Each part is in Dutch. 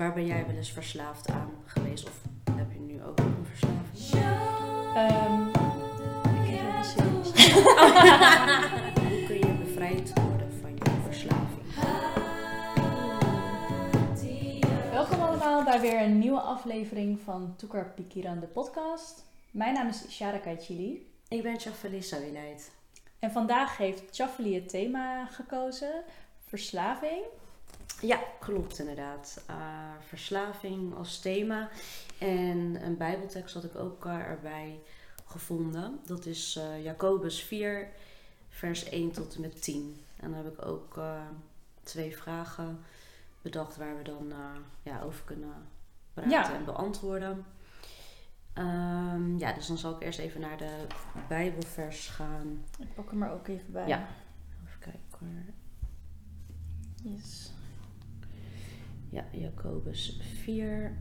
waar ben jij wel eens verslaafd aan geweest? Of heb je nu ook een verslaving? Ehm, ik heb series. Hoe kun je bevrijd worden van je verslaving? Welkom allemaal bij weer een nieuwe aflevering van Toekar Pikiran, de podcast. Mijn naam is Shara Kaichili. Ik ben Chafeli Sawileid. En vandaag heeft Chaffeli het thema gekozen, verslaving. Ja, klopt inderdaad. Uh, verslaving als thema. En een bijbeltekst had ik ook uh, erbij gevonden. Dat is uh, Jacobus 4, vers 1 tot en met 10. En dan heb ik ook twee vragen bedacht waar we dan ja, over kunnen praten Ja. en beantwoorden. Ehm, ja, dus dan zal ik eerst even naar de Bijbelvers gaan. Ik pak hem er ook even bij. Ja. Even kijken hoor. Yes. Ja, Jacobus 4.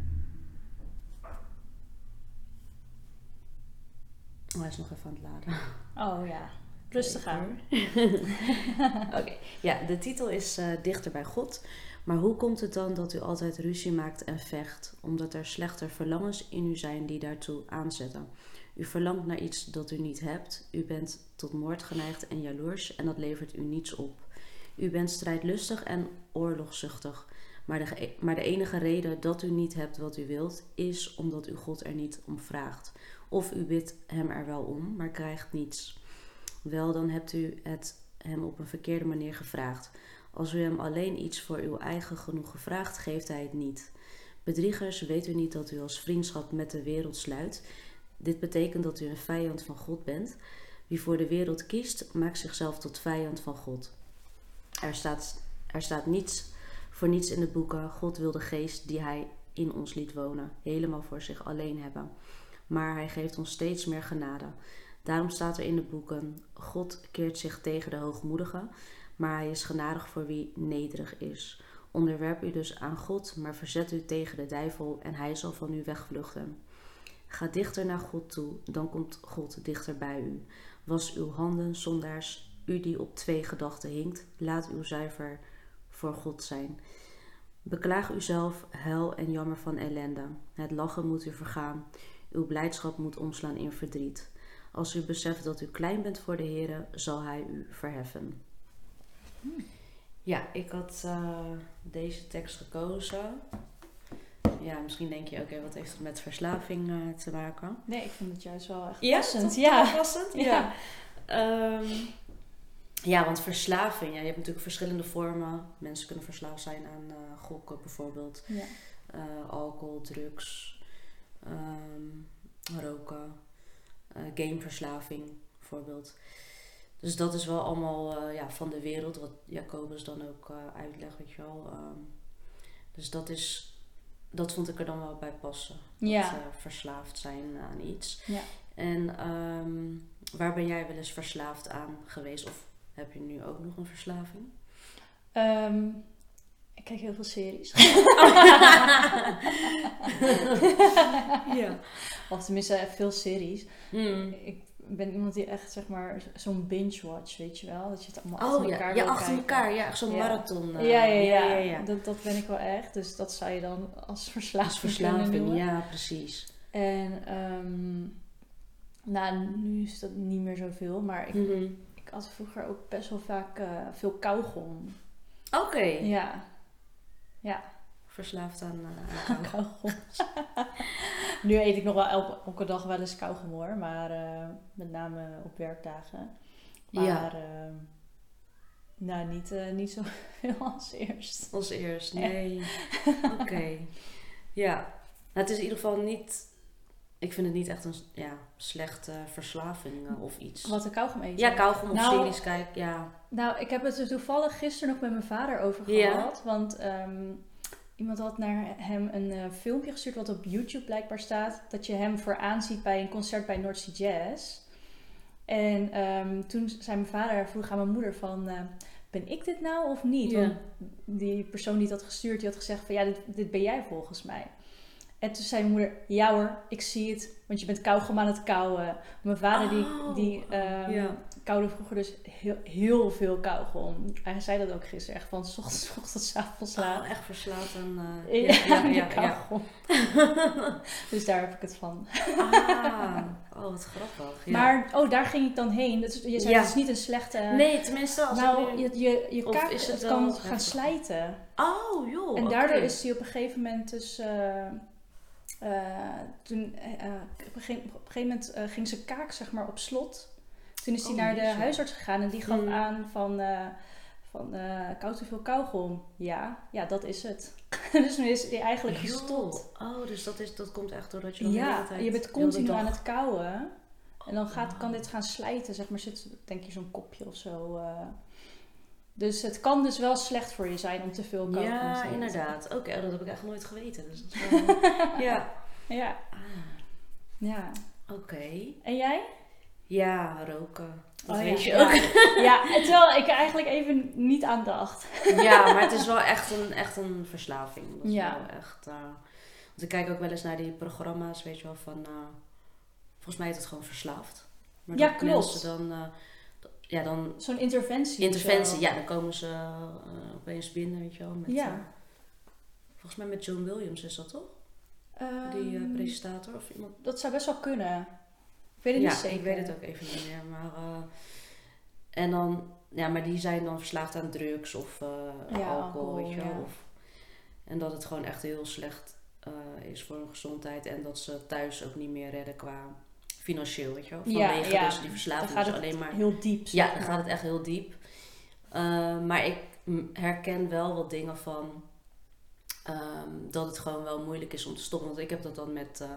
Oh, hij is nog even aan het laden. Oh ja, rustig aan. Oké, ja, de titel is eh, Dichter bij God. Maar hoe komt het dan dat u altijd ruzie maakt en vecht? Omdat er slechte verlangens in u zijn die daartoe aanzetten. U verlangt naar iets dat u niet hebt. U bent tot moord geneigd en jaloers en dat levert u niets op. U bent strijdlustig en oorlogzuchtig. Maar de, maar de enige reden dat u niet hebt wat u wilt, is omdat u God er niet om vraagt. Of u bidt hem er wel om, maar krijgt niets. Wel, dan hebt u het hem op een verkeerde manier gevraagd. Als u hem alleen iets voor uw eigen genoegen vraagt, geeft hij het niet. Bedriegers, weet u niet dat u als vriendschap met de wereld sluit? Dit betekent dat u een vijand van God bent. Wie voor de wereld kiest, maakt zichzelf tot vijand van God. Er staat, er staat niets voor niets in de boeken. God wil de geest die hij in ons liet wonen, helemaal voor zich alleen hebben. Maar hij geeft ons steeds meer genade. Daarom staat er in de boeken: God keert zich tegen de hoogmoedigen, maar hij is genadig voor wie nederig is. Onderwerp u dus aan God, maar verzet u tegen de duivel en hij zal van u wegvluchten. Ga dichter naar God toe, dan komt God dichter bij u. Was uw handen, zondaars, u die op twee gedachten hinkt, laat uw zuiver voor God zijn. Beklaag uzelf, huil en jammer van ellende. Het lachen moet u vergaan. Uw blijdschap moet omslaan in verdriet. Als u beseft dat u klein bent voor de Heer, zal Hij u verheffen. Ja, ik had eh, deze tekst gekozen. Ja, misschien denk je, oké, wat heeft het met verslaving eh, te maken? Nee, ik vind het juist wel echt passend. Ja. Passend? Ja. Ja. Ehm, ja, want verslaving, ja, je hebt natuurlijk verschillende vormen. Mensen kunnen verslaafd zijn aan eh, gokken bijvoorbeeld. Ja. Eh, alcohol, drugs, ehm, roken, eh, gameverslaving bijvoorbeeld. Dus dat is wel allemaal ja, van de wereld, wat Jacobus dan ook uitlegt, weet je wel. Ehm, dus dat is, dat vond ik er dan wel bij passen. Ja. verslaafd zijn aan iets. Ja. En ehm, waar ben jij wel eens verslaafd aan geweest? Of heb je nu ook nog een verslaving? Ehm, ik kijk heel veel series. ja. Of tenminste, veel series. Hmm. Ik ben iemand die echt, zeg maar, zo'n binge-watch, weet je wel? Dat je het allemaal Oh achter ja, elkaar ja wil achter kijken. elkaar. Ja, zo'n Ja. marathon. eh, Ja, ja, ja. ja, ja. Dat, dat ben ik wel echt. Dus dat zou je dan als Als verslaving, kunnen verslaving, ja, precies. En ehm, nou, nu is dat niet meer zoveel. Maar ik, Mhm. Ik had vroeger ook best wel vaak eh, veel kauwgom. Oké. Ja. Ja, Verslaafd aan aan kauwgom. nu eet ik nog wel elke, elke dag wel eens kauwgom hoor. Maar eh, met name op werkdagen. Maar Ja. nou, niet, niet zo veel als eerst. Als eerst, nee. Oké. Ja. Nou, het is in ieder geval niet... Ik vind het niet echt een ja, slechte verslaving eh, of iets. Wat de kauwgom eten. Ja, kauwgom of Nou, series kijken, ja. Nou, ik heb het er toevallig gisteren nog met mijn vader over Ja. gehad. Want ehm, iemand had naar hem een eh, filmpje gestuurd wat op YouTube blijkbaar staat. Dat je hem vooraan ziet bij een concert bij North Sea Jazz. En ehm, toen zei mijn vader, vroeg aan mijn moeder van... eh, ben ik dit nou of niet? Ja. Want die persoon die dat gestuurd, die had gezegd van... Ja, dit, dit ben jij volgens mij. En toen zei mijn moeder, ja hoor, ik zie het, want je bent kauwgom aan het kauwen. Mijn vader die, Oh, die ja. kauwde vroeger dus heel, heel veel kauwgom. Hij zei dat ook gisteren, echt van s ochtends, s ochtends, s avonds laat. Oh, echt verslaafd en... eh, Ja, ja, ja, die ja, kauwgom. dus daar heb ik het van. Ah, oh, wat grappig. Maar, oh, daar ging ik dan heen. Dat is, je zei, Ja. het is niet een slechte... nee, tenminste als nou, nu- je, je, je kaak het het kan gaan slijten. Oh, joh. En daardoor is hij op een gegeven moment dus... eh, toen, eh, eh, op, een gegeven, op een gegeven moment eh, ging zijn kaak zeg maar op slot. Toen is hij Oh, naar de huisarts gegaan en die gaf Mm. aan van... eh van eh koud te veel kauwgom. Ja, ja, dat is het. dus nu is hij eigenlijk gestopt. Oh, dus dat, is, dat komt echt doordat je dan de Ja, hele tijd... je bent continu aan het kauwen. En dan gaat, kan Oh. dit gaan slijten, zeg maar. Zit denk je zo'n kopje of zo. eh. Dus het kan dus wel slecht voor je zijn om te veel te Ja, inderdaad. Oké, oh, dat heb ik echt nooit geweten. Dus wel... ja. Ja, Ah, ja. Oké. En jij? Ja, roken. Dat Oh, weet ja. je ook. Ja, terwijl ik er eigenlijk even niet aan dacht. Ja, maar het is wel echt een, echt een verslaving. Dat is Ja. wel echt... eh, want ik kijk ook wel eens naar die programma's, weet je wel, van... eh, volgens mij is het gewoon verslaafd. Maar Ja, klopt. dan... eh, ja, dan... Zo'n interventie. Interventie, ja, dan komen ze eh, opeens binnen, weet je wel. Met, Ja. eh, volgens mij met John Williams is dat toch? Die eh, Ehm, presentator of iemand? dat zou best wel kunnen. Ik weet het ja, niet zeker. ik weet het ook even niet meer. Maar, en dan, ja, maar die zijn dan verslaafd aan drugs of Ja, alcohol, weet je wel. ja. Of, en dat het gewoon echt heel slecht is voor hun gezondheid. En dat ze thuis ook niet meer redden qua financieel, weet je wel. Vanwege ja. dus die Dan verslaving. gaat Dus het alleen maar heel diep. ja, dan maar. gaat het echt heel diep. Eh, maar ik herken wel wat dingen van ehm, dat het gewoon wel moeilijk is om te stoppen. Want ik heb dat dan met eh,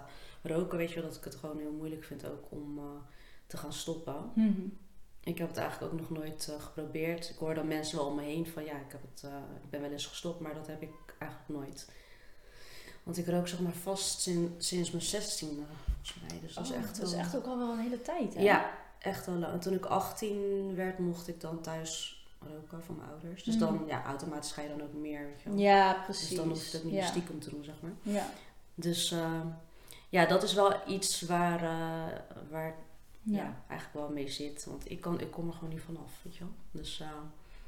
roken, weet je wel, dat ik het gewoon heel moeilijk vind ook om eh, te gaan stoppen. Mhm. Ik heb het eigenlijk ook nog nooit geprobeerd. Ik hoor dan mensen wel om me heen van ja, ik, heb het, ik ben wel eens gestopt, maar dat heb ik eigenlijk nooit. Want ik rook zeg maar vast sinds, sinds mijn 16 volgens mij. Dus dat is echt dat is echt ook al wel een hele tijd, hè? ja, echt wel lang. En toen ik 18 werd, mocht ik dan thuis roken van mijn ouders. Dus dan, Mhm. ja, automatisch ga je dan ook meer, weet je wel. Ja, precies. Dus dan hoef je ook niet ja. stiekem te doen, zeg maar. Ja. Dus eh, ja, dat is wel iets waar, eh, waar ja. Ja. eigenlijk wel mee zit. Want ik, kan, ik kom er gewoon niet vanaf, weet je wel. Dus eh,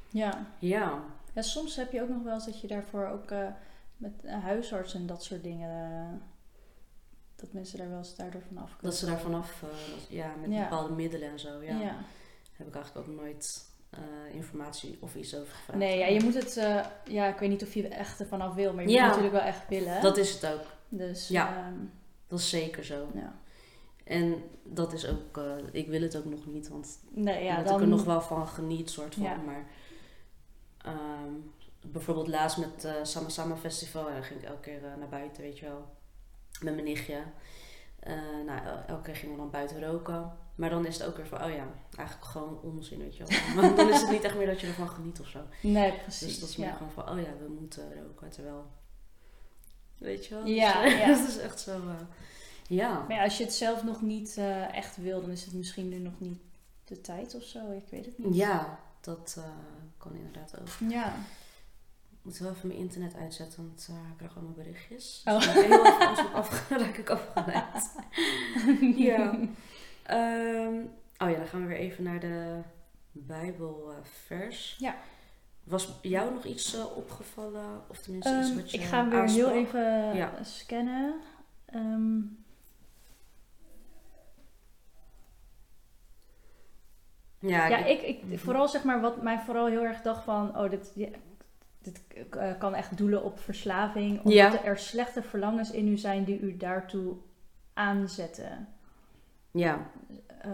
Ja. ja, ja, soms heb je ook nog wel eens dat je daarvoor ook met huisarts en dat soort dingen... dat mensen daar wel eens daardoor vanaf kunnen. dat ze daar vanaf, eh, dat- ja, met Ja. bepaalde middelen en zo, ja. Ja. Heb ik eigenlijk ook nooit eh, informatie of iets over gevraagd. Nee, ja, je moet het... eh, ja, ik weet niet of je er echt ervan af wil, maar je Ja. moet natuurlijk wel echt willen. Dat is het ook. Dus Ja. ehm, Dat is zeker zo. ja. En dat is ook, ik wil het ook nog niet, want Nee, ja, dan... ik er nog wel van geniet, soort van. Maar ehm, bijvoorbeeld laatst met eh Sama Sama Festival, ja, ging ik elke keer naar buiten, weet je wel. Met mijn nichtje. Eh, nou, el- elke keer gingen we dan buiten roken. Maar dan is het ook weer van, oh ja, eigenlijk gewoon onzin, weet je wel. Maar dan is het niet echt meer dat je ervan geniet of zo. Nee, precies. Dus dat is meer ja. gewoon van, oh ja, we moeten roken, terwijl... Weet je wel? Ja, Dus, eh, ja. dat is echt zo... eh, ja. Maar ja, als je het zelf nog niet echt wil, dan is het misschien nu nog niet de tijd of zo. Ik weet het niet. Ja, dat kan inderdaad ook. Ja. Ik moet wel even mijn internet uitzetten, want eh, ik krijg allemaal berichtjes. Oh. Dus ik ben heel even anders op af, raak ik afgeleid. ja. Ehm, oh ja, dan gaan we weer even naar de Bijbelvers. Ja. Was jou nog iets eh, opgevallen? Of tenminste iets Ehm, wat je ik ga hem weer heel even Ja. scannen. Ehm, Ja, ja, ik- ik, ik, vooral zeg maar wat mij vooral heel erg dacht van, oh, dit, ja, dit eh, kan echt doelen op verslaving. Omdat Ja. er slechte verlangens in u zijn die u daartoe aanzetten. ja. Eh,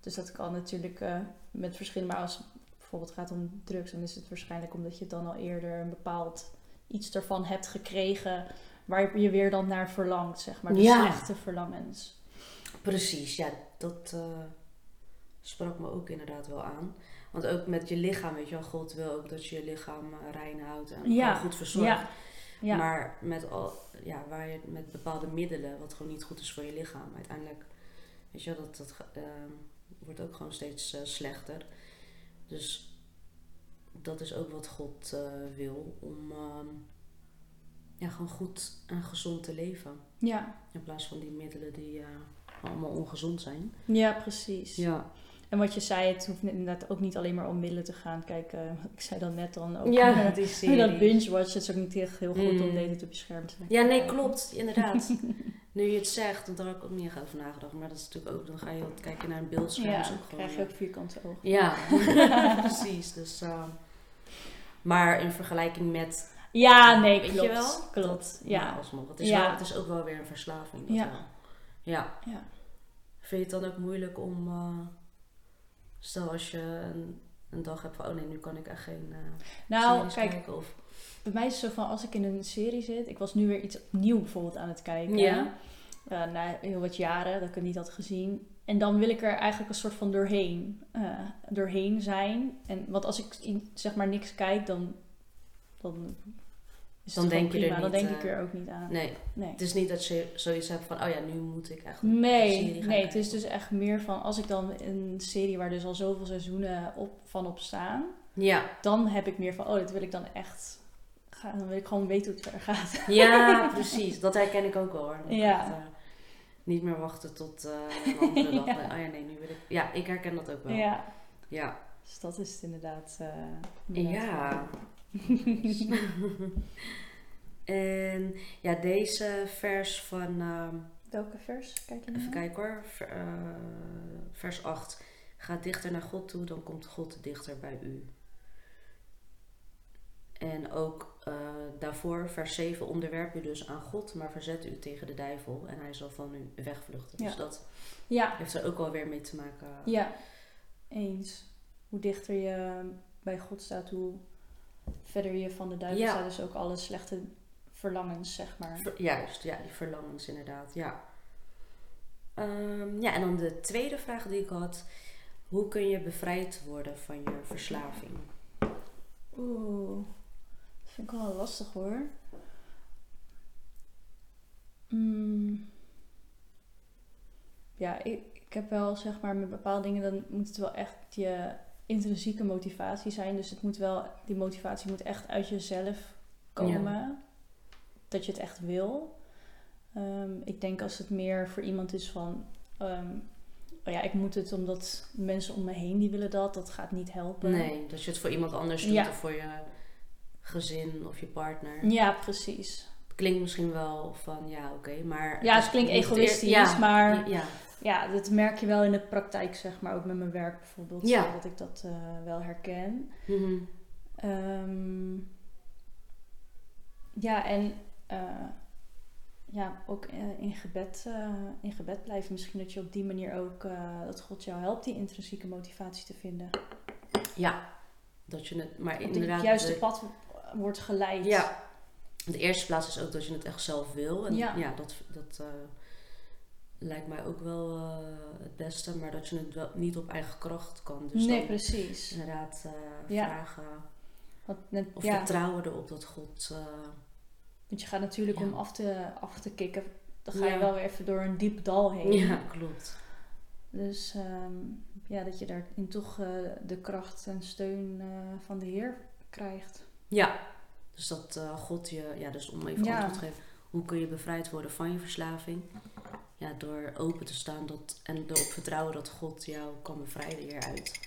dus dat kan natuurlijk eh, met verschillende, maar als het bijvoorbeeld gaat om drugs, dan is het waarschijnlijk omdat je dan al eerder een bepaald iets ervan hebt gekregen waar je weer dan naar verlangt, zeg maar. De Ja. slechte verlangens. Precies, ja, dat sprak me ook inderdaad wel aan. Want ook met je lichaam, weet je wel, God wil ook dat je je lichaam eh, rein houdt en Ja, goed verzorgt. Ja, ja. Maar met al, ja, waar je met bepaalde middelen, wat gewoon niet goed is voor je lichaam, uiteindelijk, weet je wel, dat, dat eh, wordt ook gewoon steeds eh, slechter. Dus dat is ook wat God eh, wil, om, ehm, ja, gewoon goed en gezond te leven. Ja, In plaats van die middelen die allemaal ongezond zijn. ja precies. Ja, En wat je zei, het hoeft inderdaad ook niet alleen maar om middelen te gaan. Kijk, eh, ik zei dan net dan ook ja die dat serie. binge-watch, het is ook niet echt heel goed om Mm. je scherm te Ja, nee, klopt. Inderdaad. nu je het zegt, want daar heb ik ook niet echt over nagedacht. Maar dat is natuurlijk ook, dan ga je wat kijken naar een beeldscherm. Ja, dan ook gewoon, krijg je ook vierkante ogen. Ja, precies. Dus, eh, maar in vergelijking met... Ja, nee, Weet je klopt. wel? Klopt, ja. alsnog, het, is Ja. wel, het is ook wel weer een verslaving. Dat Ja. wel. ja. Ja. Vind je het dan ook moeilijk om... eh, stel als je een, een dag hebt van... Oh nee, nu kan ik echt geen eh Nou, kijk, kijken. Of, bij mij is het zo van als ik in een serie zit, ik was nu weer iets opnieuw bijvoorbeeld aan het kijken. Ja. Eh, na heel wat jaren dat ik het niet had gezien. En dan wil ik er eigenlijk een soort van doorheen, eh, doorheen zijn. En, want als ik zeg maar niks kijk, dan, dan Dan denk je er prima. Dan niet, denk ik eh, er ook niet aan. nee, Nee. het is niet dat je zoiets hebt van... Oh ja, nu moet ik echt een serie Nee, gaan nee, het is dus echt meer van als ik dan een serie waar dus al zoveel seizoenen op, van op staan, Ja, dan heb ik meer van, oh, dat wil ik dan echt gaan. Dan wil ik gewoon weten hoe het verder gaat. ja precies. Dat herken ik ook wel hoor. Dat Ja. echt, eh, niet meer wachten tot eh een andere dag. Ja. Oh ja, nee, nu wil ik... Ja, ik herken dat ook wel. Ja, Ja. dus dat is het inderdaad. inderdaad Ja. en ja, deze vers van... ehm, Welke vers kijk je Even kijken hoor. Ver- eh, vers 8. Ga dichter naar God toe, dan komt God dichter bij u. En ook eh, daarvoor, vers 7. Onderwerp u dus aan God, maar verzet u tegen de duivel en hij zal van u wegvluchten. Ja. Dus dat Ja, heeft er ook wel weer mee te maken. ja, eens. Hoe dichter je bij God staat, hoe verder je van de duivel Ja. staat. Dus ook alle slechte verlangens, zeg maar. Ver- juist, ja, die verlangens inderdaad, ja. Ehm, ja, en dan de tweede vraag die ik had. Hoe kun je bevrijd worden van je verslaving? Oeh, dat vind ik wel lastig hoor. Mm. Ja, ik, ik heb wel zeg maar met bepaalde dingen, dan moet het wel echt je intrinsieke motivatie zijn. Dus het moet wel, die motivatie moet echt uit jezelf komen. Dat je het echt wil. Ehm, ik denk als het meer voor iemand is van, ehm, oh ja, ik moet het omdat mensen om me heen die willen dat, dat gaat niet helpen. Nee, dat je het voor iemand anders doet Ja. of voor je gezin of je partner. Ja, precies. Klinkt misschien wel van ja, oké, maar. Ja, het klinkt eer- egoïstisch, ja, maar Ja, ja, dat merk je wel in de praktijk, zeg maar, ook met mijn werk bijvoorbeeld, Ja. eh, dat ik dat eh, wel herken. Ehm, ja, en eh, ja, ook in, gebed, in gebed blijven. Misschien dat je op die manier ook, dat God jou helpt die intrinsieke motivatie te vinden. ja. Dat je het, maar Op het inderdaad. juiste de- pad wordt geleid. Ja. In de eerste plaats is ook dat je het echt zelf wil. En Ja. ja, dat, dat lijkt mij ook wel eh, het beste, maar dat je het wel niet op eigen kracht kan. Dus nee, precies. inderdaad eh, Ja. vragen Want, net, of ja, vertrouwen erop dat God. eh, want je gaat natuurlijk Ja. om af te, af te kicken, dan ga je wel weer even door een diep dal heen. ja, klopt. Dus ehm, ja, dat je daarin toch de kracht en steun van de Heer krijgt. Ja, dus dat God je, ja, dus om even antwoord te geven, hoe kun je bevrijd worden van je verslaving? Ja, door open te staan dat, en erop vertrouwen dat God jou kan bevrijden hieruit.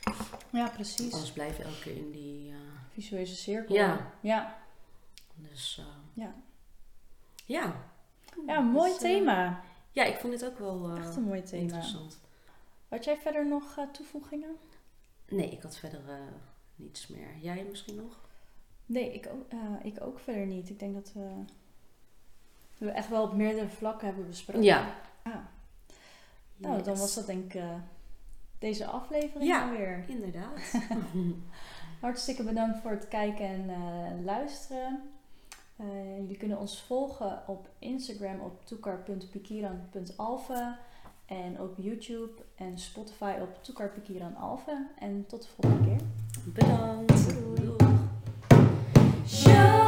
Ja, precies. Anders blijf je elke keer in die. eh, Visueuze cirkel. Ja. Ja, dus. eh, Ja. Ja. ja een mooi Dus, eh, thema. ja, ik vond dit ook wel Echt een mooi thema. interessant. Had jij verder nog toevoegingen? Nee, ik had verder niets meer. Jij misschien nog? Nee, ik ook, ik ook verder niet. Ik denk dat we, we echt wel op meerdere vlakken hebben besproken. Ja. Ja. Nou, dan was dat denk ik eh, deze aflevering Ja. alweer. Inderdaad. Hartstikke bedankt voor het kijken en eh, luisteren. Eh, jullie kunnen ons volgen op Instagram op toekar.pikiran.alve en op YouTube en Spotify op toekarpikiranalve. En tot de volgende keer. Bedankt. Doei. Show